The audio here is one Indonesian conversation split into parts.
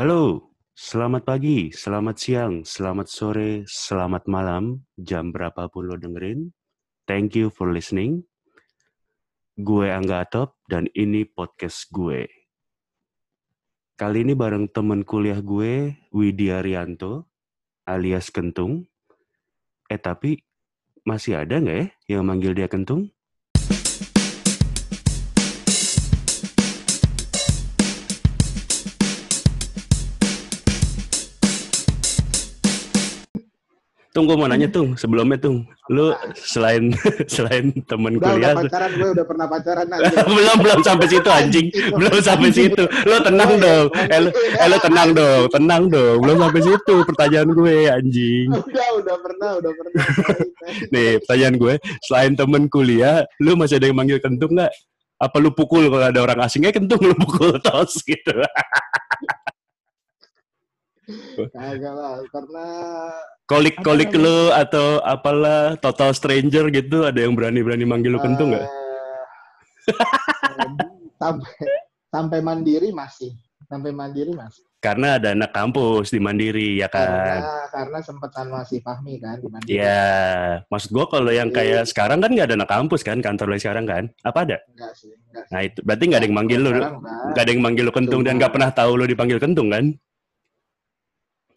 Halo, selamat pagi, selamat siang, selamat sore, selamat malam, jam berapapun lo dengerin. Thank you for listening. Gue Angga Atop dan ini podcast gue. Kali ini bareng temen kuliah gue, Widya Rianto, alias Kentung. Eh tapi, masih ada nggak ya yang manggil dia Kentung? Tung, gue mau nanya Tung, sebelumnya Tung, lu selain selain temen Udah, kuliah, udah pacaran, gue udah pernah pacaran belum belum sampai situ anjing, belum sampai situ. Lu tenang dong, eh lu, eh, lu tenang dong, tenang dong, belum sampai situ pertanyaan gue anjing. Udah, udah pernah, udah pernah. Nih pertanyaan gue, selain temen kuliah, lu masih ada yang manggil kentung nggak? Apa lu pukul kalau ada orang asingnya kentung lu pukul tos gitu? Kagak lah, karena Kolik-kolik lu atau apalah total stranger gitu, ada yang berani-berani manggil lu kentung nggak? eh, sampai sampai mandiri masih, sampai mandiri masih. Karena ada anak kampus di Mandiri ya kan. Karena karena sempetan masih Fahmi kan di mandiri. Iya, maksud gua kalau yang kayak Iya. sekarang kan nggak ada anak kampus kan, kantor yang sekarang kan? Apa ada? Enggak sih, enggak sih. Nah itu berarti nggak ada yang manggil lu, nggak ada yang manggil lu kentung dan Cuma- nggak pernah tahu lu dipanggil kentung kan?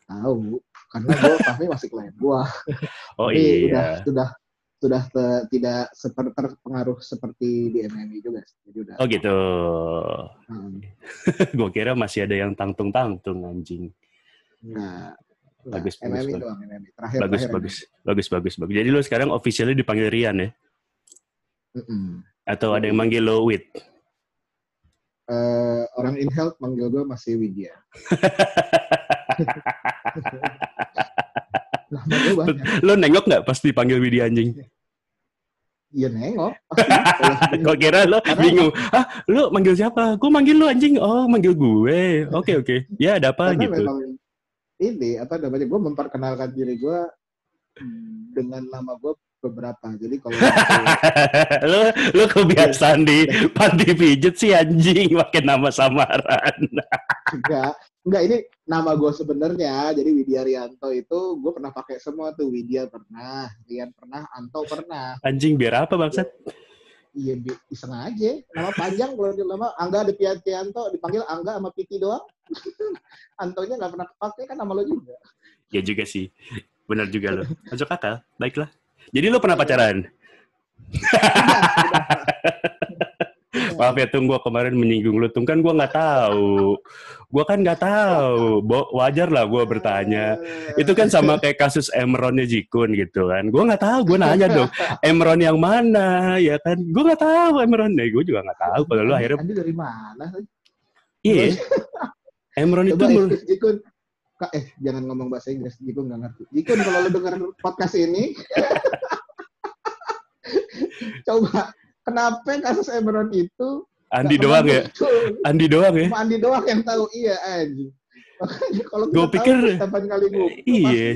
Tahu, karena gue Fahmi masih klien gua. Oh Tapi udah iya. sudah sudah te- tidak seperti terpengaruh seperti di MMI juga. Jadi udah. Oh gitu. hmm, gua kira masih ada yang tangtung-tangtung anjing. enggak. Enggak, Bagus, bagus, MMI bagus. doang, MMI. Terakhir, Bagus, terakhir bagus, bagus, bagus, bagus. Jadi lu sekarang officially dipanggil Rian ya? Mm-mm. Atau ada yang manggil lo Wit? Eh, orang in health manggil gue masih Widya. Lu nengok nggak pas dipanggil Widi anjing? Iya nengok. Kalau Kok kira lu Karena- bingung? Ah, lu manggil siapa? Gue manggil lu anjing. Oh, manggil gue. Oke, oke. Ya, ada apa Karena gitu. memang ini apa namanya gue memperkenalkan diri gue dengan nama gue beberapa. Jadi kalau lu lu kebiasaan di panti pijet sih anjing pakai nama samaran. enggak enggak ini nama gue sebenarnya. Jadi Widya Rianto itu gue pernah pakai semua tuh. Widya pernah, Rian pernah, Anto pernah. Anjing biar apa bangsat? Iya, iseng aja. Nama panjang kalau di nama Angga Depianto dipanggil Angga sama Piti doang. Antonya nggak pernah kepake kan nama lo juga. Ya juga sih. Benar juga lo. Masuk akal. Baiklah. Jadi lu pernah pacaran? Maaf ya Tung, gue kemarin menyinggung lu Tung kan gue nggak tahu. Gue kan nggak tahu. Bo- Wajar lah gue bertanya. Itu kan sama kayak kasus Emronnya Jikun gitu kan. Gue nggak tahu, gue nanya dong. Emron yang mana ya kan? Gue nggak tahu Emron. Eh, gue juga nggak tahu. Kalau lu akhirnya, Andi dari mana sih? iya. Emron itu Coba Jikun. Kak, eh jangan ngomong bahasa Inggris. Jikun nggak ngerti. Jikun kalau lu denger podcast ini, coba kenapa kasus Emron itu Andi nggak doang ya. Andi doang ya. Cuma Andi doang yang tahu. Iya. Makanya kalau tahu pikir- kapan kali ngumpul, Iya.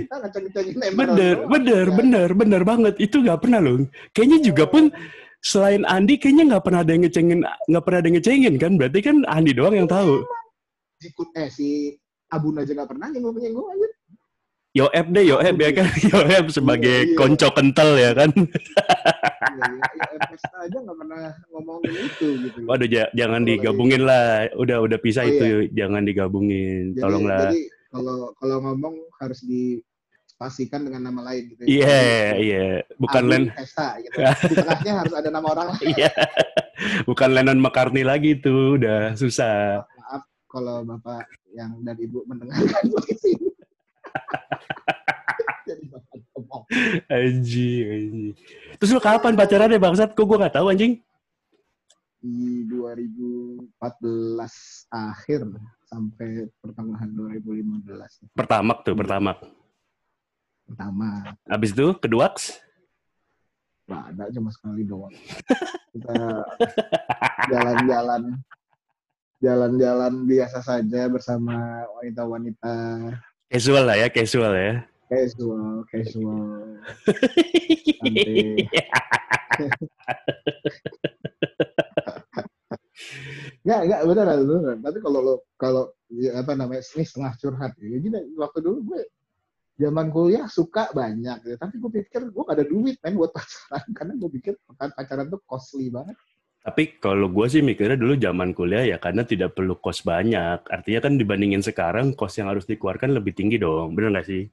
Bener, doang. bener, Ya. bener, bener banget. Itu nggak pernah loh. Kayaknya juga pun selain Andi, kayaknya nggak pernah ada yang ngecengin, nggak pernah ada yang ngecengin kan? Berarti kan Andi doang yang tahu. Jikun, eh si Abun aja nggak pernah nyinggung-nyinggung aja. Yoep deh, Yoep ya kan? Yoep sebagai Iya, iya. konco kental ya kan? Iya, iya, ya, aja nggak pernah ngomongin itu gitu. Waduh, ja- jangan digabungin lah. Udah, udah pisah Oh, itu. Jangan digabungin. Jadi, Tolonglah. Jadi kalau kalau ngomong harus dipastikan dengan nama lain gitu. Iya, Jadi, iya. Bukan Len, Hesta gitu. Di tengahnya harus ada nama orang iya. Bukan Lennon McCartney lagi tuh. Udah susah. Maaf kalau bapak yang dan ibu mendengarkan podcast ini. Anjing, anjing. Terus lu kapan pacarannya bangsat? Kok gue nggak tahu anjing? di 2014 akhir sampai pertengahan 2015 Pertamak tuh, pertamak. pertama Abis itu kedua nggak ada cuma sekali doang kita jalan-jalan jalan-jalan biasa saja bersama wanita-wanita casual lah ya, casual ya. casual casual Santai. Nggak, nggak beneran, beneran. Tapi kalau lo kalau ya, apa namanya ini setengah curhat ya gini waktu dulu gue zaman kuliah suka banyak ya. tapi gue pikir gue gak ada duit main buat pacaran karena gue pikir pacaran tuh costly banget Tapi kalau gue sih mikirnya dulu zaman kuliah ya karena tidak perlu kos banyak. Artinya kan dibandingin sekarang kos yang harus dikeluarkan lebih tinggi dong. Bener nggak sih?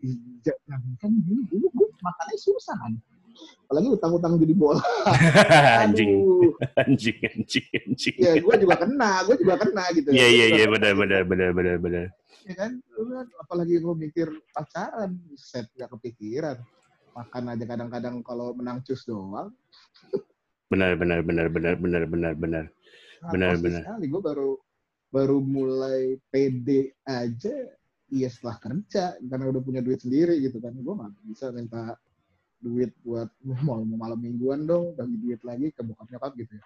Iya, nah, kan dulu, dulu gue makannya susah kan apalagi utang-utang jadi bola anjing, Aduh. anjing, anjing, anjing. ya gue juga kena gue juga kena gitu Iya, iya, iya, benar, benar, benar, benar, benar. ya kan kan, apalagi gue mikir pacaran set gak kepikiran makan aja kadang-kadang kalau menang cus doang Benar, benar, benar, benar, benar, benar, benar. Nah, Benar, costly benar. sekali gue baru baru mulai pede aja iya setelah kerja karena udah punya duit sendiri gitu kan gue nggak bisa minta duit buat mau mau malam mingguan dong bagi duit lagi ke bokap nyokap gitu ya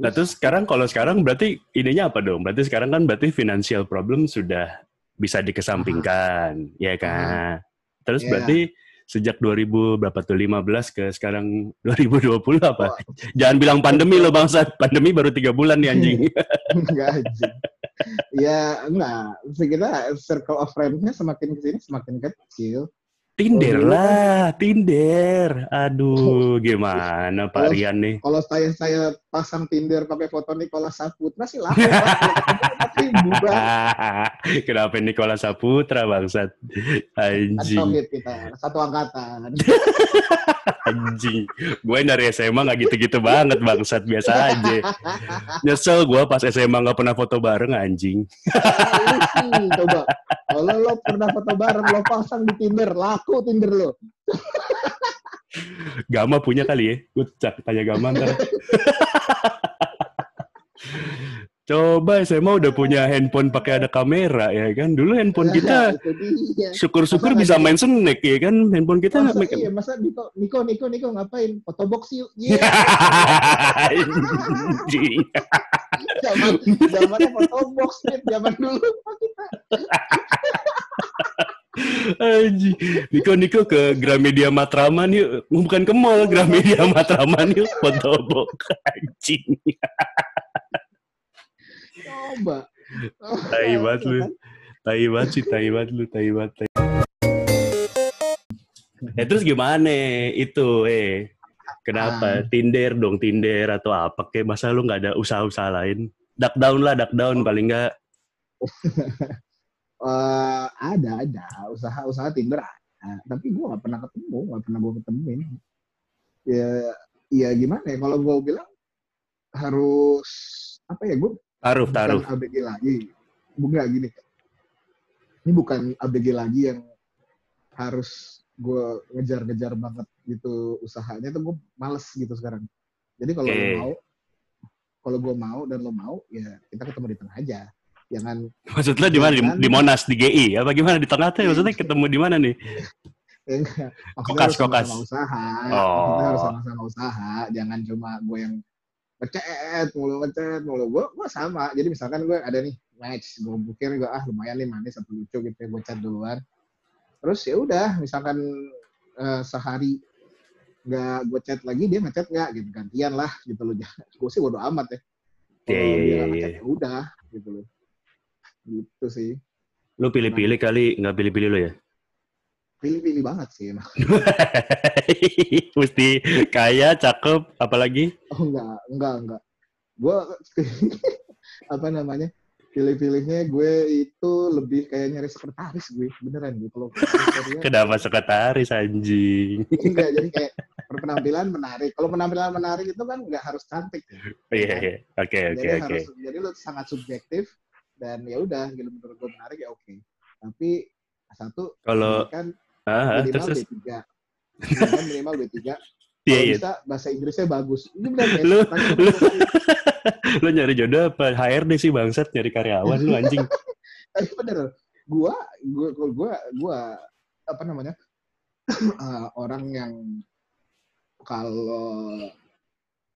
Nah terus sekarang kalau sekarang berarti ininya apa dong? Berarti sekarang kan berarti financial problem sudah bisa dikesampingkan, ya kan? Terus Iya. berarti sejak 2000 berapa tuh 15 ke sekarang 2020 apa? Oh, Jangan bilang pandemi loh bangsat. Pandemi baru tiga bulan nih anjing. enggak anjing. Ya enggak, kita circle of friends-nya semakin ke sini semakin kecil. Tinder Oh, dulu lah, Tinder. Aduh, gimana Pak Kalau- Rian nih? Kalau saya saya pasang Tinder pakai foto Nicholas Saputra sih Bang. Kenapa Nikola Saputra bangsat? Kan Anjing. sohib kita, satu angkatan. Anjing. Gue dari SMA gak gitu-gitu banget bangsat. Biasa aja. Nyesel gue pas SMA gak pernah foto bareng anjing. Sih, coba. Kalau lo pernah foto bareng, lo pasang di Tinder, laku Tinder lo. Gama punya kali ya. Gue tanya Gama ntar. Coba SMA udah punya handphone pakai ada kamera ya kan. Dulu handphone kita Nah, syukur-syukur bisa main snake ya kan. Handphone kita Masa, nggak iya, masa Niko, Niko, Niko, Niko ngapain? Fotobox yuk. Iya, Anjing. zaman zamannya fotobox zaman dulu. Kita Anjing. Niko Niko ke Gramedia Matraman yuk. Bukan ke mall, Gramedia Matraman yuk. Foto box anjing. coba. Tai banget lu. Tai banget sih, tai banget lu, tai banget. Ya terus gimana itu eh? Kenapa? Ah. Tinder dong, Tinder atau apa kayak masa lu nggak ada usaha-usaha lain? Duck down lah, duck down paling nggak. Eh, ada, ada. Usaha-usaha Tinder ada. Tapi gue gak pernah ketemu, gak pernah gue ketemuin. Ya, ya gimana ya, kalau gue bilang harus, apa ya, gue Taruh, taruh. ABG lagi. Bukan gini. Ini bukan ABG lagi yang harus gue ngejar-ngejar banget gitu usahanya tuh gue males gitu sekarang. Jadi kalau lo Oke. mau, kalau gue mau dan lo mau, ya kita ketemu di tengah aja. Jangan Maksud di mana? Di, di Monas, di GI? Apa gimana di tengah tuh? Maksudnya ketemu di mana nih? enggak. Kokas, harus kokas. sama-sama usaha. Oh. Kita harus sama-sama usaha. Jangan cuma gue yang ngechat mulu ngechat mulu. Gue gue sama. Jadi misalkan gue ada nih match, gue pikir gue ah lumayan nih manis atau lucu gitu ya gue chat duluan. Terus ya udah, misalkan eh, sehari nggak gue chat lagi dia ngechat nggak gitu gantian lah gitu loh. gue sih bodo amat ya. Iya, iya, iya, iya. ngechat, ya udah gitu loh. Gitu sih. Lu pilih-pilih kali, nggak pilih-pilih lu ya? Pilih-pilih banget sih emang. Mesti kaya, cakep, apalagi? Oh enggak, enggak, enggak. Gue apa namanya? Pilih-pilihnya gue itu lebih kayak nyari sekretaris gue, beneran kalau kriteria- Kenapa sekretaris anjing? enggak jadi kayak berpenampilan menarik. Kalau penampilan menarik itu kan enggak harus cantik. ya. Iya, iya. Oke, oke, oke. jadi lu sangat subjektif dan ya udah gitu menurut gue menarik ya oke. Tapi satu Kalau kan minimal terus. B3. Pendidikan minimal B3. Iya, Kalau iya. bisa bahasa Inggrisnya bagus. Ini benar guys. Lu- lu-. Lu nyari jodoh apa HRD sih bangsat nyari karyawan lu anjing. tapi bener gua gua gua gua, apa namanya eh, orang yang kalau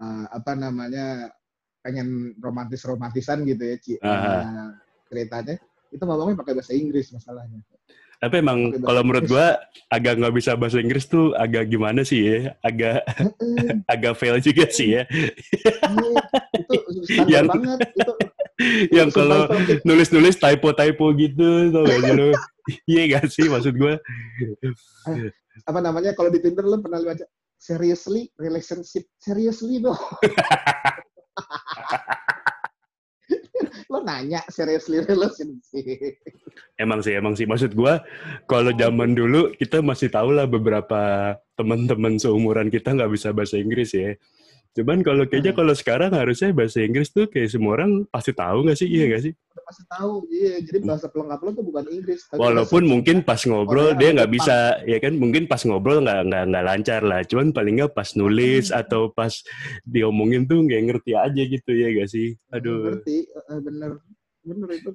eh, apa namanya pengen romantis romantisan gitu ya Ci, eh, ceritanya itu ngomongnya pakai bahasa Inggris masalahnya Tapi emang kalau menurut gua agak nggak bisa bahasa Inggris tuh agak gimana sih ya? Agak agak fail juga sih ya. iya, itu Yang- banget itu yang kalau Sumpah itu- nulis-nulis typo-typo gitu tau gak lu? Iya gak sih maksud gue? apa namanya kalau di Tinder lo pernah baca seriously relationship seriously dong lo nanya seriously relationship Emang sih, emang sih. Maksud gue, kalau zaman dulu kita masih tahu lah beberapa teman-teman seumuran kita nggak bisa bahasa Inggris ya. Cuman kalau kayaknya Hmm. kalau sekarang harusnya bahasa Inggris tuh kayak semua orang pasti tahu nggak sih? Iya nggak sih? pasti tahu iya jadi bahasa pelengkap lo tuh bukan Inggris tapi Walaupun mungkin pas ngobrol dia nggak bisa, ya kan? Mungkin pas ngobrol nggak nggak nggak lancar lah. Cuman paling nggak pas nulis Hmm. atau pas diomongin tuh nggak ngerti aja gitu ya gak sih? Aduh, ngerti eh, bener bener itu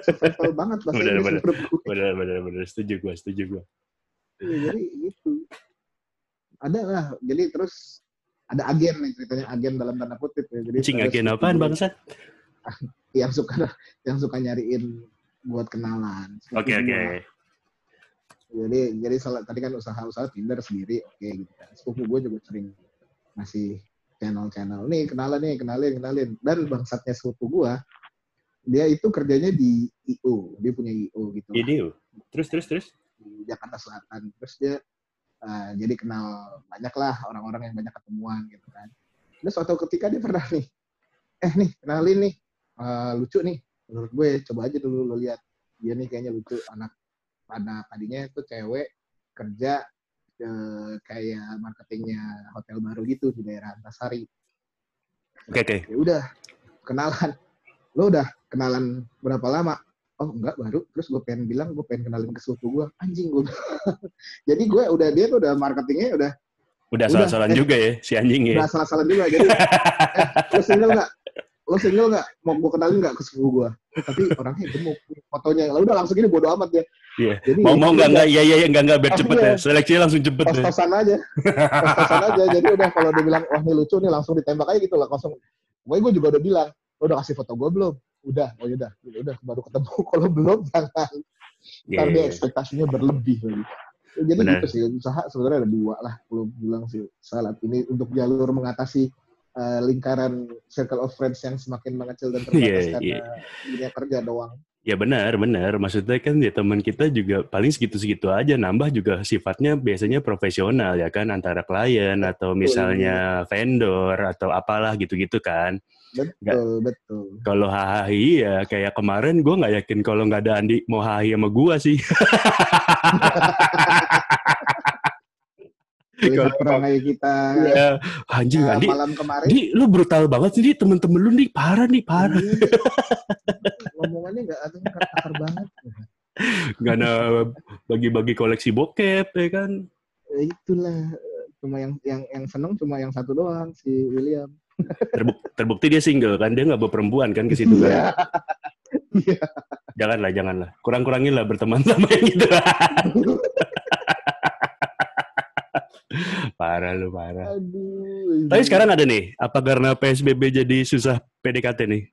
survival banget bahasa Bener, Inggris bener. gue. bener bener bener setuju gue, setuju gue. Iya, jadi gitu ada lah jadi terus ada agen nih ceritanya agen dalam tanda kutip ya jadi Cing agen apaan gue bangsat? yang suka yang suka nyariin buat kenalan Oke oke. gue. jadi jadi salah tadi kan usaha-usaha Tinder sendiri oke gitu kan sepupu gue juga sering ngasih channel-channel nih kenalan nih kenalin kenalin dan bangsatnya sepupu gue dia itu kerjanya di IO dia punya IO gitu Jadi, terus terus terus. di Jakarta Selatan terus dia uh, jadi kenal banyak lah orang-orang yang banyak ketemuan gitu kan. Terus suatu ketika dia pernah nih eh nih kenalin nih uh, lucu nih menurut gue coba aja dulu lo lihat. Dia nih kayaknya lucu anak anak tadinya itu cewek kerja eh, kayak marketingnya hotel baru gitu di daerah Antasari. Oke oke. ya udah kenalan. Lo udah kenalan berapa lama oh enggak baru. Terus gue pengen bilang gue pengen kenalin ke sepupu gue anjing gue jadi gue udah dia tuh udah marketingnya udah Udah Udah, salah-salah eh. juga ya si anjing ya. udah salah-salah juga. Jadi eh, lo single nggak? Lo single nggak? Mau gue kenalin nggak ke sepupu gue tapi orangnya gemuk. Fotonya. Lah udah langsung gini bodo amat ya Iya. jadi Mau mau nggak nggak? Iya iya iya, nggak nggak biar cepet iya. ya. Seleksinya langsung cepet deh. tos-tosan aja. Tos-tosan aja. Jadi udah kalau dia bilang wah ini lucu nih langsung ditembak aja gitu lah langsung gue gue juga udah bilang lo udah kasih foto gue belum udah oh yaudah udah baru ketemu kalau belum jangan ntar dia iya. ekspektasinya berlebih Ya, jadi Benar. gitu sih usaha sebenarnya ada dua lah kalau bilang sih saat ini untuk jalur mengatasi eh, lingkaran circle of friends yang semakin mengecil dan terbatas Iya, karena iya. dunia kerja doang Ya benar, benar. Maksudnya kan ya teman kita juga paling segitu-segitu aja. Nambah juga sifatnya biasanya profesional ya kan antara klien atau misalnya vendor atau apalah gitu-gitu kan. Betul betul Kalau hahaha ya kayak kemarin gue nggak yakin kalau nggak ada Andi mau hahaha sama gue sih. Kalau- perangai kita ya, anjing eh, Andi. malam kemarin Di, lu brutal banget sih, Di. temen-temen lu nih parah nih, parah. Iya, ngomongannya nggak ada akar banget Gak ada bagi-bagi koleksi bokep, ya kan? Ya, itulah cuma yang yang yang seneng cuma yang satu doang si William Terbuk- terbukti dia single kan, dia nggak berperempuan kan ke situ kan? Iya. Janganlah, janganlah. Kurang-kurangin lah berteman sama yang gitu. parah lu, parah. aduh Tapi sekarang ada nih, apa karena PSBB jadi susah PDKT nih?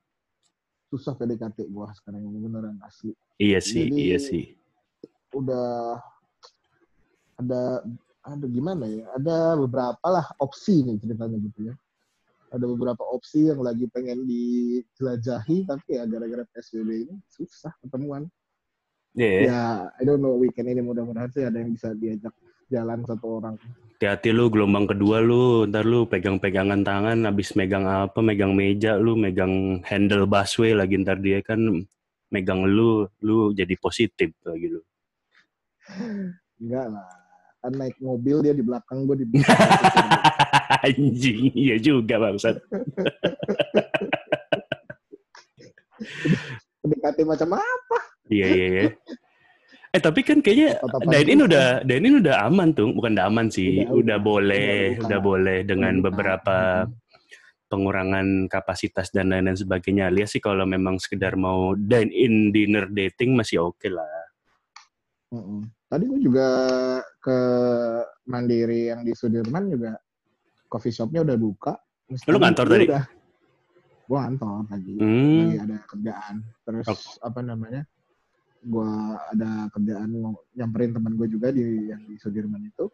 susah PDKT gua sekarang ini beneran asli Iya sih, Jadi- iya sih. udah ada ada gimana ya ada beberapa lah opsi nih ceritanya gitu ya ada beberapa opsi yang lagi pengen dijelajahi tapi ya gara-gara PSBB ini susah ketemuan. Iya, ya. I don't know weekend ini mudah-mudahan sih ada yang bisa diajak jalan satu orang. Hati-hati lu gelombang kedua lu, ntar lu pegang-pegangan tangan, habis megang apa, megang meja lu, megang handle busway lagi ntar dia kan megang lu, lu jadi positif lagi lu. enggak lah. Kan naik mobil dia di belakang gue di Anjing, iya juga bangsat. PDKT macam apa Iya iya iya. Eh tapi kan kayaknya Dainin udah Dainin udah aman tuh, bukan udah aman sih, Udah, udah, boleh, Udah udah boleh dengan Udah beberapa pengurangan kapasitas dan lain-lain sebagainya. Alias sih kalau memang sekedar mau dine in dinner dating masih oke lah. Mm-mm. Tadi gue juga ke Mandiri yang di Sudirman juga coffee shopnya udah buka. Terus Lu ngantor tadi? Udah, gue ngantor tadi. Hmm. Lagi ada kerjaan. Terus apa namanya? Gue ada kerjaan nyamperin teman gue juga di yang di Sudirman itu.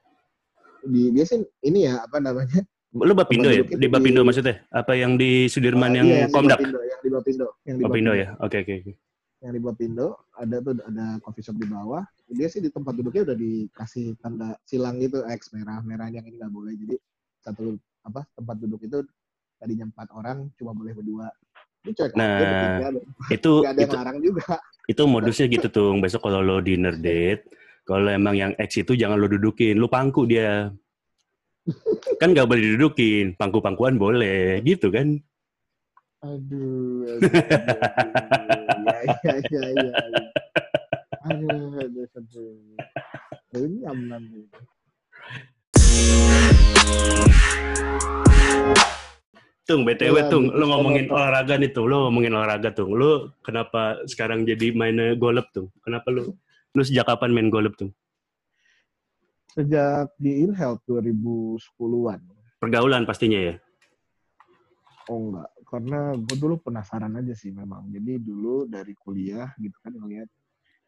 Di dia sih ini ya apa namanya? Lu Bapindo ya? Di Bapindo di- maksudnya? Apa yang di Sudirman Ah, yang iya, di Komdak? Bapindo, yang di Bapindo, yang di Bapindo ya? Oke, oke, oke. yang di Bapindo ada tuh ada coffee shop di bawah dia sih di tempat duduknya udah dikasih tanda silang gitu X merah merah yang ini nggak boleh jadi satu apa tempat duduk itu tadinya empat orang cuma boleh berdua cuek Nah, aja. Itu ada itu larang juga itu modusnya gitu tuh. Besok kalau lo dinner date, kalau emang yang X itu jangan lo dudukin, lo pangku dia. Kan nggak boleh didudukin, pangku-pangkuan boleh, gitu kan? aduh aduh, aduh. ya ya ya ya, ya. aduh aduh aduh ini aman Tung, BTW Iya, Tung, lo ngomongin olahraga nih Tung, lo ngomongin olahraga Tung. Lo kenapa sekarang jadi main golep Tung? Kenapa lo, lo sejak kapan main golep Tung? sejak di InHealth 2010-an Pergaulan pastinya ya? Oh enggak, karena gue dulu penasaran aja sih memang. Jadi dulu dari kuliah gitu kan ngeliat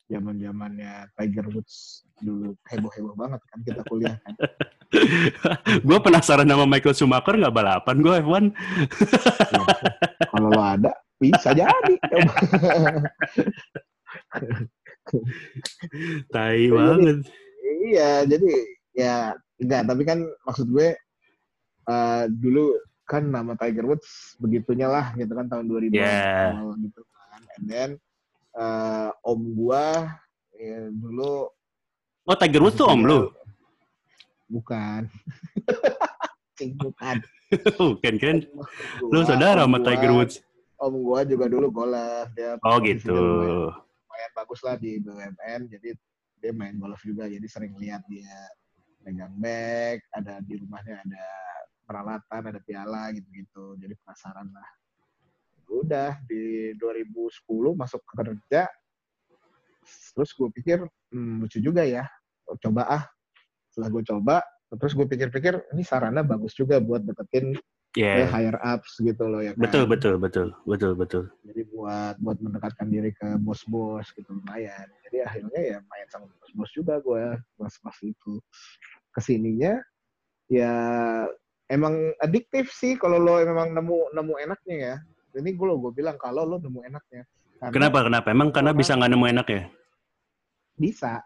zaman zamannya Tiger Woods dulu heboh-heboh banget kan kita kuliah kan. gue penasaran sama Michael Schumacher nggak balapan gue F1. Ya, kalau lo ada bisa jadi. Tai Jadi- banget. iya, jadi ya enggak. Tapi kan maksud gue eh, dulu kan nama Tiger Woods begitunya lah gitu kan tahun 2000 Yeah. gitu kan. And then eh, om gua ya, dulu Oh Tiger Woods tuh om lu? Bukan. Bukan. Bukan kan? Lu saudara om sama Tiger Woods? Om gua juga dulu golf. Dia Oh gitu. Lumayan, bagus lah di BUMN. Jadi dia main golf juga. Jadi sering lihat dia megang bag. Ada di rumahnya ada peralatan, ada piala gitu-gitu. Jadi penasaran lah. Udah di 2010 masuk kerja. Terus gue pikir hmm, lucu juga ya. Coba ah. Setelah gue coba, terus gue pikir-pikir ini sarana bagus juga buat deketin Ya. ya higher ups gitu loh ya kan. Betul betul betul betul betul. Jadi buat buat mendekatkan diri ke bos-bos gitu lumayan. Jadi akhirnya ya main sama bos-bos juga gue pas-pas itu. Ke sininya ya emang adiktif sih kalau lo memang nemu nemu enaknya ya. Ini gue lo gue bilang kalau lo nemu enaknya. Karena Kenapa kenapa? Emang karena bisa nggak nemu enak ya? Bisa.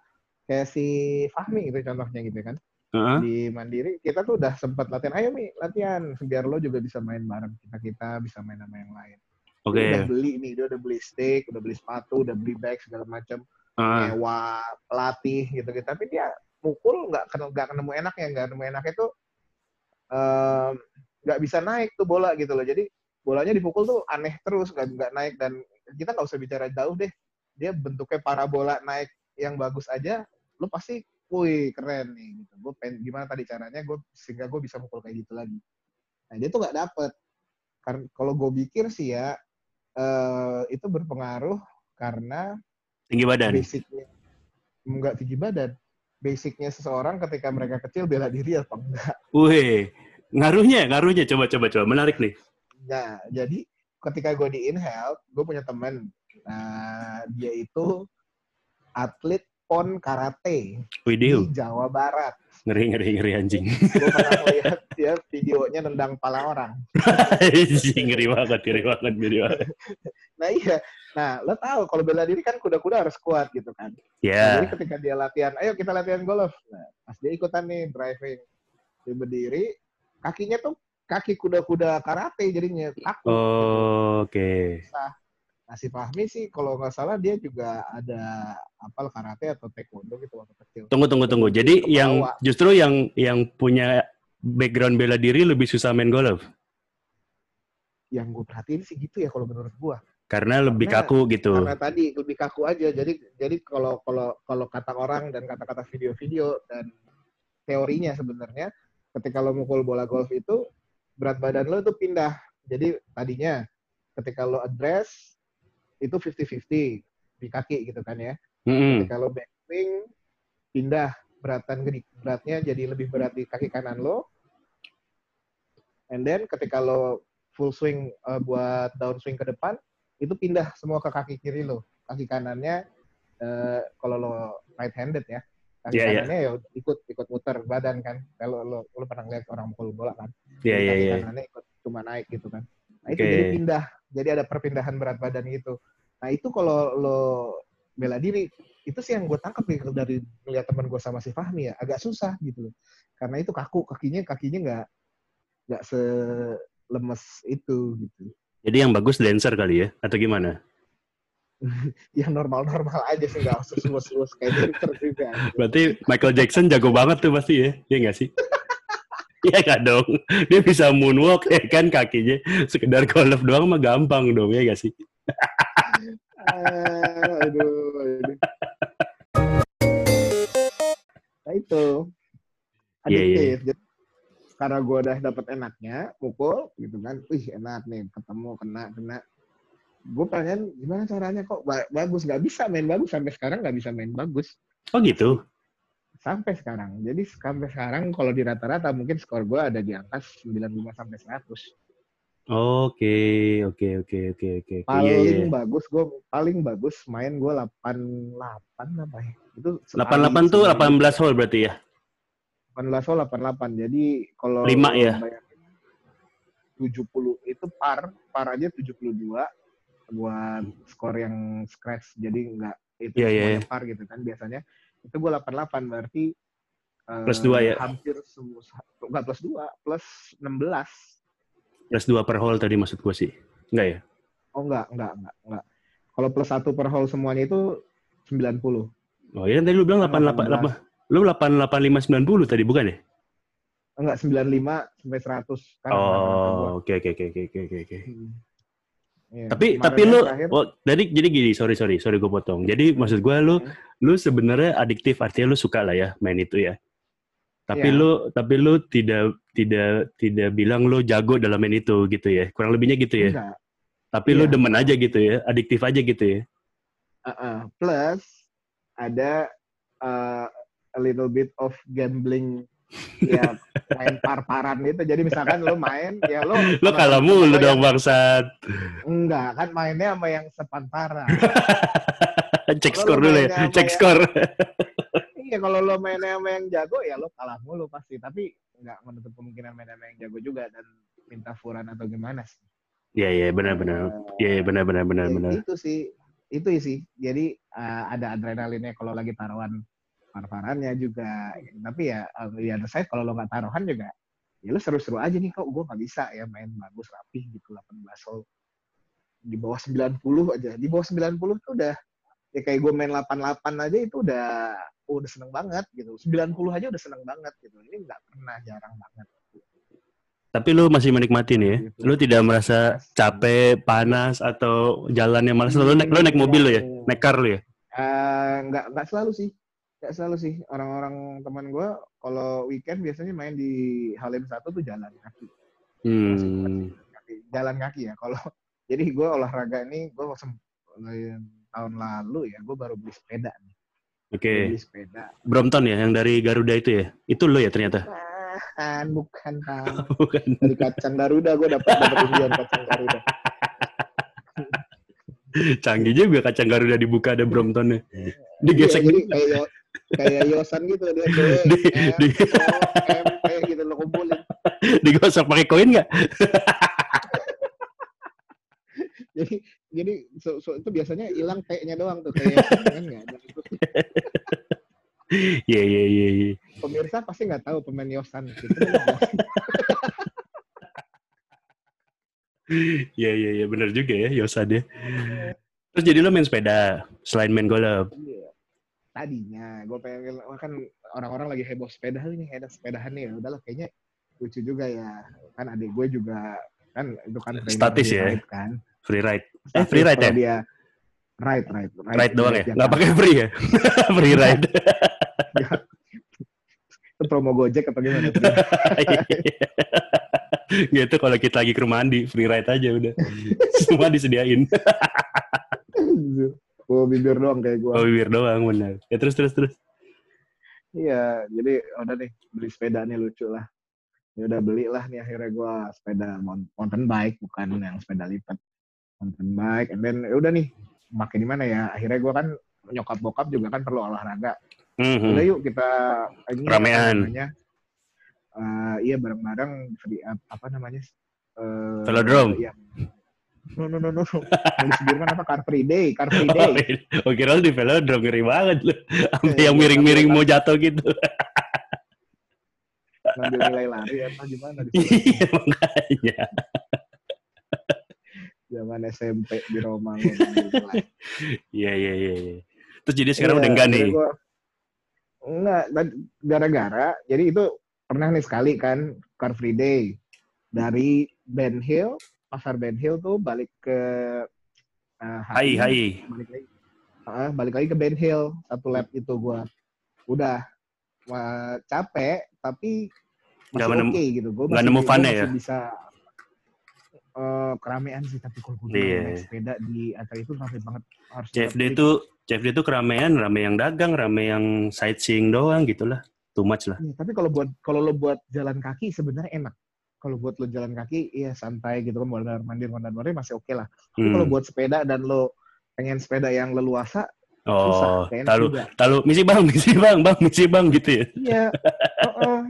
Kayak si Fahmi itu contohnya gitu kan. Heeh. di Mandiri kita tuh udah sempat latihan. Ayo mi latihan. Biar lo juga bisa main bareng kita kita bisa main sama yang lain. Oke. Dia udah beli nih dia udah beli stick udah beli sepatu udah beli bag segala macam nyewa pelatih gitu gitu tapi dia mukul nggak kena- nggak nemu enaknya. Nggak nemu enaknya tuh em, nggak bisa naik tuh bola gitu loh. Jadi bolanya dipukul tuh aneh terus. Nggak nggak naik dan kita nggak usah bicara jauh deh. Dia bentuknya parabola naik yang bagus aja lo pasti wih keren nih gitu gue pengen gimana tadi caranya gue sehingga gue bisa mukul kayak gitu lagi nah dia tuh nggak dapet karena kalau gue pikir sih ya eh, itu berpengaruh karena tinggi badan. basicnya nggak tinggi badan basicnya seseorang ketika mereka kecil bela diri apa enggak Wih, ngaruhnya, ngaruhnya. Coba, coba, coba. Menarik nih. nah jadi ketika gue di InHealth gue punya temen nah dia itu atlet pon karate Video. di Jawa Barat Ngeri, ngeri, ngeri anjing. gue pernah lihat dia videonya nendang pala orang ngeri banget, ngeri banget, ngeri banget. nah iya nah lo tahu kalau bela diri kan kuda-kuda harus kuat gitu kan Nah, Ya. jadi ketika dia latihan ayo kita latihan golf nah, pas dia ikutan nih driving dia berdiri kakinya tuh kaki kuda-kuda karate jadinya kaku Oh, Oke. Nah, si Fahmi sih kalau nggak salah dia juga ada apal karate atau taekwondo gitu waktu kecil. Tunggu, tunggu, tunggu. Jadi Ke yang justru yang yang punya background bela diri lebih susah main golf Yang gue perhatiin sih gitu ya kalau menurut gua. karena lebih Karena- kaku gitu. Karena tadi lebih kaku aja. Jadi jadi kalau kalau kalau kata orang dan kata-kata video-video dan teorinya sebenarnya ketika lo mukul bola golf itu berat badan lo itu pindah. Jadi tadinya ketika lo address itu 50-50 di kaki gitu kan ya. Mm-mm. Kalau backswing pindah beratan beratnya jadi lebih berat di kaki kanan lo. And then ketika lo full swing uh, buat downswing ke depan itu pindah semua ke kaki kiri lo. Kaki kanannya eh, kalau lo right handed ya kaki Iya, iya. kanannya ya ikut ikut muter badan kan kalau lo lo pernah lihat orang mukul bola kan Iya, Jadi iya, kaki iya. kanannya ikut cuma naik gitu kan nah itu Oke. jadi pindah jadi ada perpindahan berat badan gitu nah itu kalau lo bela diri itu sih yang gue tangkap nih dari melihat teman gue sama si Fahmi ya agak susah gitu loh karena itu kaku kakinya kakinya nggak nggak selemes itu gitu Jadi yang bagus dancer kali ya? Atau gimana? yang normal-normal aja sih nggak usah luas-luas kayak Jennifer juga gitu. Berarti Michael Jackson jago banget tuh pasti ya? Iya nggak sih? Iya nggak dong? Dia bisa moonwalk ya kan kakinya. Sekedar golf doang mah gampang dong, ya nggak sih? Ah, aduh, aduh. Nah itu adiktif. Jadi, karena gue udah dapet enaknya, mukul gitu kan, wih enak nih, ketemu kena kena. Gue pengen gimana caranya kok ba- bagus nggak bisa main bagus sampai sekarang nggak bisa main bagus Oh gitu? Sampai sekarang. Jadi sampai sekarang kalau di rata-rata mungkin skor gue ada di angka 95 sampai 100. Oke, oke, oke, oke, oke. oke. Iya, Paling iya. bagus gue paling bagus main gue 88 apa ya? Itu sekali 88 tuh sekali. 18 hole berarti ya? 18 hole 88. Jadi kalau Lima lo ya? bayangin 70 itu par, par aja 72 buat skor yang scratch. Jadi enggak itu Iya, iya, semuanya par gitu kan biasanya. Itu gue 88 berarti eh, Plus dua ya? Hampir semua enggak plus 2, plus 16. Plus 2 per hole tadi maksud gue sih. Enggak ya? Oh enggak, enggak, enggak, enggak. Kalau plus 1 per hole semuanya itu 90. Oh iya kan tadi lu bilang 88, 18. lu 885 90 tadi bukan ya? Enggak 95 sampai 100 kan. Oh, oke oke oke oke oke Hmm. Iya, Tapi kemarin tapi lu terakhir- oh, jadi jadi gini, sorry sorry sorry gue potong. Jadi maksud gue lu Hmm. lu sebenarnya adiktif artinya lu suka lah ya main itu ya. Tapi Iya. lu tapi lu tidak tidak tidak bilang lu jago dalam main itu gitu ya. Kurang lebihnya gitu ya. Enggak. Tapi lu Iya. demen aja gitu ya, adiktif aja gitu ya. Uh-uh. Plus ada uh, a little bit of gambling ya main par-paran itu. Jadi misalkan lo main ya lo Lu sama kalah mulu lo dong yang- bangsat. Enggak, kan mainnya sama yang sepantaran. Cek skor lu dulu ya. Cek yang- skor. iya, kalau lo mainnya sama yang jago ya lo kalah mulu pasti. Tapi nggak menutup kemungkinan main sama yang jago juga dan minta furan atau gimana sih. Iya iya benar benar. Uh, Iya iya, benar benar benar Ya. Itu sih, itu sih. Jadi uh, ada adrenalinnya kalau lagi taruhan par-parannya juga. Tapi ya uh, di other side kalau lo nggak taruhan juga, ya lo seru-seru aja nih kok. Gue nggak bisa ya main bagus rapih gitu 18 hole. Di bawah 90 aja. Di bawah 90 tuh udah ya kayak gue main 88 aja itu udah udah seneng banget gitu. 90 aja udah seneng banget gitu. Ini nggak pernah jarang banget. Tapi lu masih menikmati nih ya. Gitu. Lu tidak merasa capek, panas atau jalannya malas. Lu naik lu naik mobil lu ya? Naik car lu ya? Eh, nggak nggak selalu sih nggak selalu sih orang-orang teman gue kalau weekend biasanya main di Halim satu tuh jalan kaki Hmm. Kaki- jalan kaki ya kalau jadi gue olahraga ini gue tahun lalu ya gue baru beli sepeda nih Oke. Gua beli sepeda Brompton ya yang dari Garuda itu ya? Itu lu ya ternyata? bukan bukan. Bukan. dari kacang Garuda gue dapat dapat undian kacang Garuda Canggih juga kacang Garuda dibuka ada Bromptonnya. Iya, Digesek jadi kayak kayak Yosan gitu dia B, Di- M, di- O, M, P gitu lo kumpulin digosok pakai koin nggak? jadi jadi so, so- itu biasanya hilang T-nya doang tuh kayak kan nggak ada Iya iya iya. iya. pemirsa pasti nggak tahu pemain Yosan gitu. Iya iya iya benar juga ya Yosa dia. Terus jadi lo main sepeda selain main golf. Iya. Tadinya gue pengen kan orang-orang lagi heboh sepeda ini ada sepedahan nih ya udahlah kayaknya lucu juga ya kan adik gue juga kan itu kan Statis ya? ride kan Free ride. Eh Statis free ride ya? dia ride ride Ride doang ya? yang Nggak pakai free ya? free ride. itu promo Gojek atau gimana gitu kalau kita lagi ke rumah Andi free ride aja udah. Semua disediain. Gue bibir doang kayak gue Oh bibir doang benar. Ya terus terus terus. Iya, jadi udah nih beli sepeda nih lucu lah. Ya udah belilah nih akhirnya gua sepeda mount- mountain bike bukan yang sepeda lipat. Mountain bike, and then ya udah nih pakai di mana ya? Akhirnya gua kan nyokap bokap juga kan perlu olahraga. Mhm. udah yuk kita ini Ramean. namanya eh, iya bareng-bareng apa namanya Eh, Velodrome. iya. No no no no di Sudirman apa Car Free Day Car Free Day Oh, kira lu di velodrome ngeri banget lu. Sampai Iya, yang iya, miring-miring sampai- mau jatuh gitu. ngambil nilai lari apa gimana di Iya, makanya. zaman SMP di Roma. Iya, iya, iya. iya. Terus jadi sekarang Iya, udah enggak nih. gua- enggak, gara-gara, jadi itu pernah nih sekali kan Car Free Day dari Ben Hill, pasar Ben Hill tuh balik ke uh, Hai, hai. balik lagi, Ah, balik lagi ke Ben Hill satu lap itu gua udah wah, capek tapi masih oke gitu, gua nggak masih, nemu fun-nya masih ya? bisa eh, keramaian sih tapi kalau gue Iya. naik sepeda di acara itu ramai banget harus CFD itu CFD itu keramaian, rame yang dagang, rame yang sightseeing doang gitulah. Too much lah. Iya, tapi kalau buat kalau lo buat jalan kaki sebenarnya enak. Kalau buat lo jalan kaki, iya santai gitu kan, mondar mandir mondar mandir masih oke lah. Tapi Hmm. kalau buat sepeda dan lo pengen sepeda yang leluasa, Oh, susah. Juga. tahu misi bang, misi bang, bang, misi bang gitu ya. Iya. Heeh.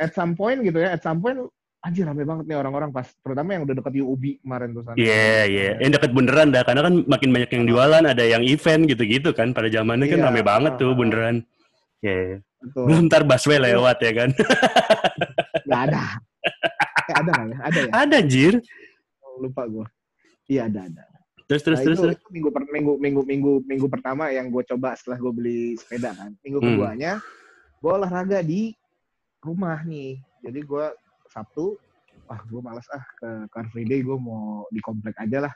At some point gitu ya, at some point anjir rame banget nih orang-orang pas terutama yang udah deket UUB kemarin tuh sana. Iya, iya. Yang deket beneran dah, karena kan makin banyak yang jualan, ada yang event gitu-gitu kan. Pada zamannya kan Iya, rame banget tuh beneran. Iya. iya. Betul. Belum ntar busway lewat ya kan. Nggak ada. Ada nggak ya? Ada ya? ada jir. Lupa gue. Iya ada ada. Terus terus Nah, terus. itu, terus. itu minggu per minggu minggu minggu minggu pertama yang gue coba setelah gue beli sepeda kan. Minggu Hmm. keduanya gue olahraga di rumah nih. Jadi gue Sabtu, ah gue malas ah ke Car Free Day gue mau di komplek aja lah.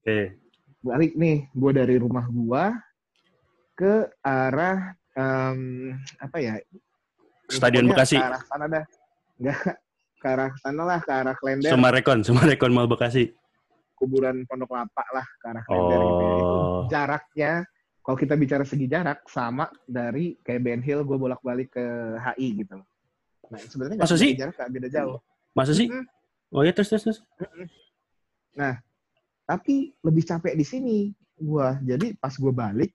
Oke. Balik nih, gue dari rumah gue ke arah em, apa ya? Stadion Bekasi. Ke arah sana dah. Enggak ke arah sana lah, ke arah Klender, Sumarekon, Sumarekon Mall Bekasi. kuburan Pondok Lapa lah, ke arah Klender gitu ya. Itu Oh. jaraknya kalau kita bicara segi jarak sama dari kayak Ben Hill gue bolak-balik ke HI gitu loh. Nah sebenarnya nggak sih? jarak nggak beda jauh. Masa sih? Mm-mm. Oh iya terus terus terus. Tapi lebih capek di sini gua. Jadi pas gue balik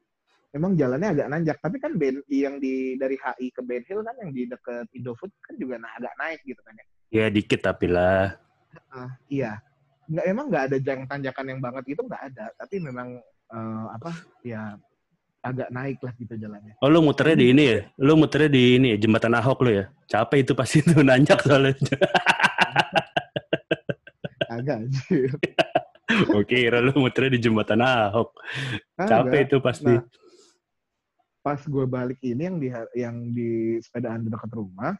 memang jalannya agak nanjak. Tapi kan Ben yang di dari HI ke Ben Hill kan yang di deket Indofood kan juga na- agak naik gitu kan ya. Ya dikit tapi lah. Ah, iya. Nggak emang nggak ada jang tanjakan yang banget gitu nggak ada. Tapi memang eh, apa ya agak naik lah gitu jalannya. Oh lu muternya di ini ya? Lu muternya di ini ya, jembatan Ahok lu ya? Capek itu pasti tuh nanjak soalnya. Agak anjir. Oke, kira lu muternya di jembatan Ahok. Capek Agak. itu pasti. Nah, pas gue balik ini yang di yang di sepedaan dekat rumah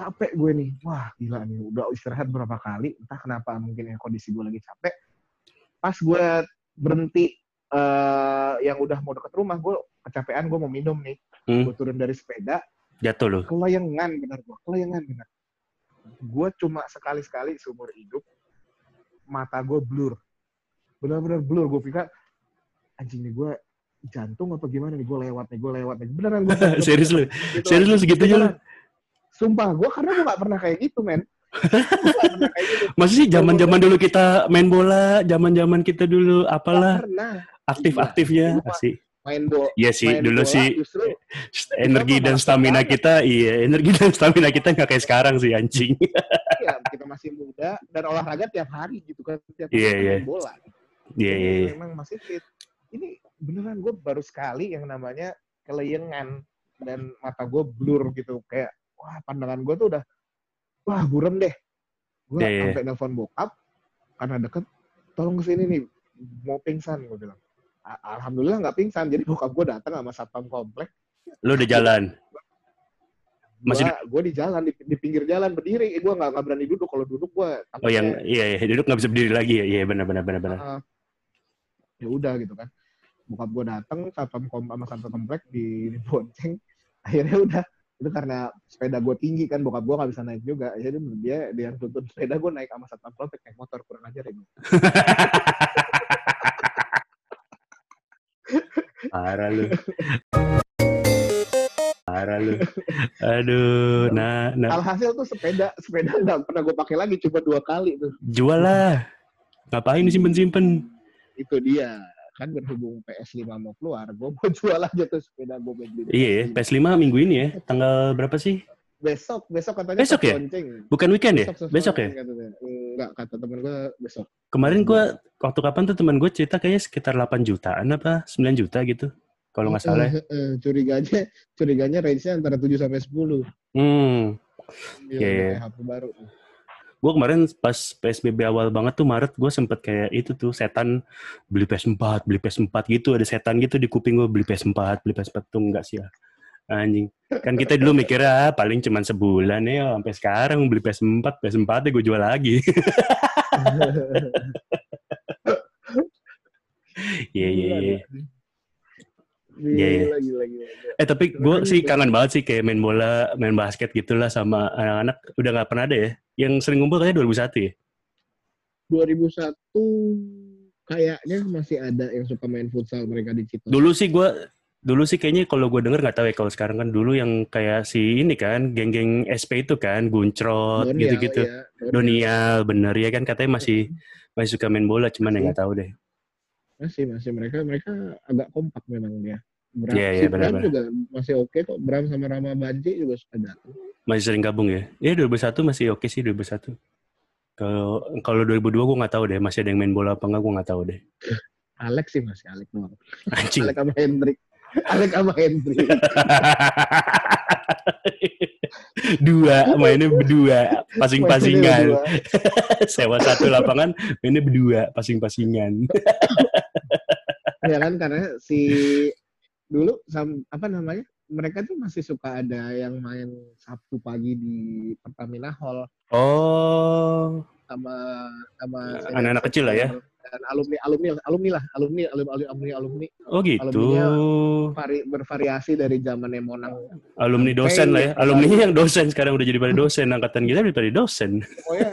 capek gue nih. Wah gila nih. Udah istirahat berapa kali? Entah kenapa mungkin yang kondisi gue lagi capek. Pas gue berhenti eh yang udah mau deket rumah gue kecapean gue mau minum nih. Hmm. gue turun dari sepeda. Jatuh lu. kelayangan benar gue kelayangan benar gue cuma sekali sekali seumur hidup mata gue blur. Benar-benar blur. Gue pikir anjing nih gue jantung apa gimana nih? Gue lewat nih gue lewat nih. Beneran gue Serius lu? Serius lu segitunya lu? Sumpah gue karena gue gak pernah kayak gitu men gitu Masa sih zaman-zaman dulu kita main bola, zaman-zaman kita dulu apalah aktif-aktifnya Iya, dulu asik. main bola Iya sih, main dulu bola sih justru energi dan stamina banget. kita, iya, energi dan stamina kita nggak kayak sekarang sih anjing. ya kita masih muda dan olahraga tiap hari gitu kan tiap hari Iya, main iya. bola Iya, iya, iya. memang masih fit ini beneran gue baru sekali yang namanya kelayangan dan mata gue blur gitu kayak wah pandangan gue tuh udah wah burem deh. Gue iya. sampai nelfon bokap karena deket tolong ke sini nih mau pingsan gue bilang. Alhamdulillah nggak pingsan. Jadi bokap gue datang sama satpam komplek. Lu udah jalan. Masih gue di jalan di, di pinggir jalan berdiri. Gue nggak nggak berani duduk. Kalau duduk gue Oh yang iya, iya duduk nggak bisa berdiri lagi ya. Iya benar benar benar benar. ya udah gitu kan. Bokap gue datang satpam kom sama satpam komplek di, di bonceng. Akhirnya udah itu karena sepeda gue tinggi kan bokap gue nggak bisa naik juga jadi dia dia yang tuntun sepeda gue naik sama satpam komplek naik motor kurang ajar ya gue Parah lu. Parah lu. Aduh, nah, nah. alhasil tuh sepeda sepeda nggak pernah gue pakai lagi cuma dua kali tuh Jual lah. Ngapain disimpen-simpen? itu dia kan berhubung PS5 mau keluar, gue mau jual aja tuh sepeda gue beli. Iya, ya, PS5 minggu ini ya. Tanggal berapa sih? Besok, besok katanya Besok ya? launching. Bukan weekend ya? Besok, Besok ya? katanya. Enggak, kata temen gue besok. Kemarin gue, waktu kapan tuh teman gue cerita kayaknya sekitar 8 jutaan apa 9 juta gitu. Kalau nggak salah. ya. Eh, eh, curiganya, curiganya range-nya antara 7 sampai 10. Hmm. Iya, iya. kayak HP baru. Gue kemarin pas PSBB awal banget tuh Maret gue sempet kayak itu tuh setan beli PS4, beli PS4 gitu. Ada setan gitu di kuping gue beli PS4, beli PS4 tuh enggak sih ya. Anjing. Kan kita dulu mikirnya ah, paling cuman sebulan ya sampai sekarang beli PS4, PS4 ya gue jual lagi. Iya iya Gila, iya. Gila, Iya, iya. gila, gila, gila. Eh tapi gue sih kangen banget sih kayak main bola, main basket gitulah sama anak-anak. Udah nggak pernah ada ya. Yang sering ngumpul kayaknya 2001 ya. 2001 kayaknya masih ada yang suka main futsal mereka di Citos. Dulu sih gue dulu sih kayaknya kalau gue denger nggak tahu ya kalau sekarang kan dulu yang kayak si ini kan geng-geng SP itu kan guncrot gitu-gitu ya. Donial bener ya kan katanya masih masih suka main bola cuman ya nggak tahu deh Masih, masih mereka mereka agak kompak memang dia. Bram, Iya, iya, si Bram benar-benar. juga masih oke kok. Bram sama Rama Banci juga suka datang. masih sering gabung ya ya 2001 masih oke sih 2001 kalau kalau 2002 gue nggak tahu deh masih ada yang main bola apa nggak gue nggak tahu deh Alex sih masih Alex doang. anjing Alex sama Hendrik. Alex sama Hendrik. dua mainnya berdua pasing-pasingan sewa satu lapangan mainnya berdua pasing-pasingan ya kan karena si dulu sam, apa namanya mereka tuh masih suka ada yang main Sabtu pagi di Pertamina Hall. Oh. Sama sama Anak-anak kecil lah ya? dan alumni alumni alumni lah alumni alumni alumni alumni. Oh gitu. Alumninya- vari, bervariasi dari zaman Monang. Alumni dosen lah ya. alumni yang dosen sekarang udah jadi pada dosen. Angkatan kita udah pada dosen. Pokoknya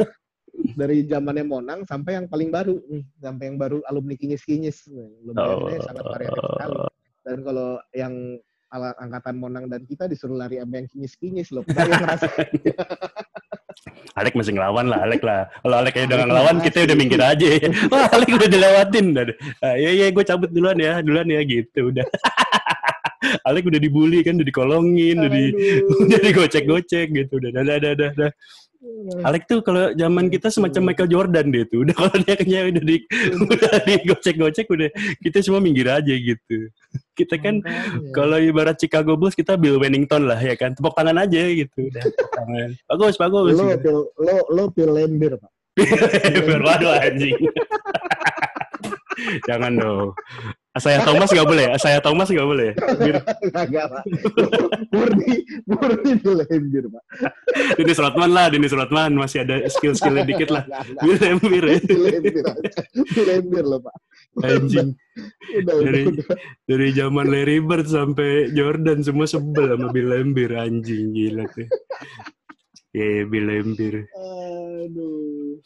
dari zamannya Monang sampai yang paling baru nih. Sampai yang baru alumni kinyis kinyis lumayan Oh. sangat variatif sekali dan kalau yang ala angkatan Monang dan kita disuruh lari sama yang kinyis kinyis loh. Kita yang ngerasa Alek masih ngelawan lah Alek lah. Kalau Alek udah ngelawan kita udah minggir aja. Wah Alek udah dilewatin. Udah ah, iya iya gue cabut duluan ya duluan ya gitu udah. Alek udah dibully kan udah dikolongin udah di udah digocek-gocek gitu udah dah dah dah dah, dah. Alek tuh kalau zaman kita semacam Michael Jordan dia tuh. Udah kalau dia kayaknya udah di udah digocek-gocek udah kita semua minggir aja gitu. Kita kan kalau ibarat Chicago Bulls kita Bill Wennington lah ya kan? Tepuk tangan aja gitu. Udah tepuk tangan. Bagus bagus. Lo gitu. lo lo pil lembir pak. Waduh anjing. Jangan dong. Saya Thomas nggak boleh. Saya Thomas nggak boleh. Bir- Kagak pak murni murni pil lembir pak Dennis Rodman lah, Dennis Rodman masih ada skill-skillnya dikit lah. Bir Lembir ya. lembir aja. pil lembir lo pak Anjing. udah udah Dari udah dari zaman Larry Bird sampai Jordan semua sebel sama Bill Lembir anjing gila tuh. Ya, Bill Lembir. aduh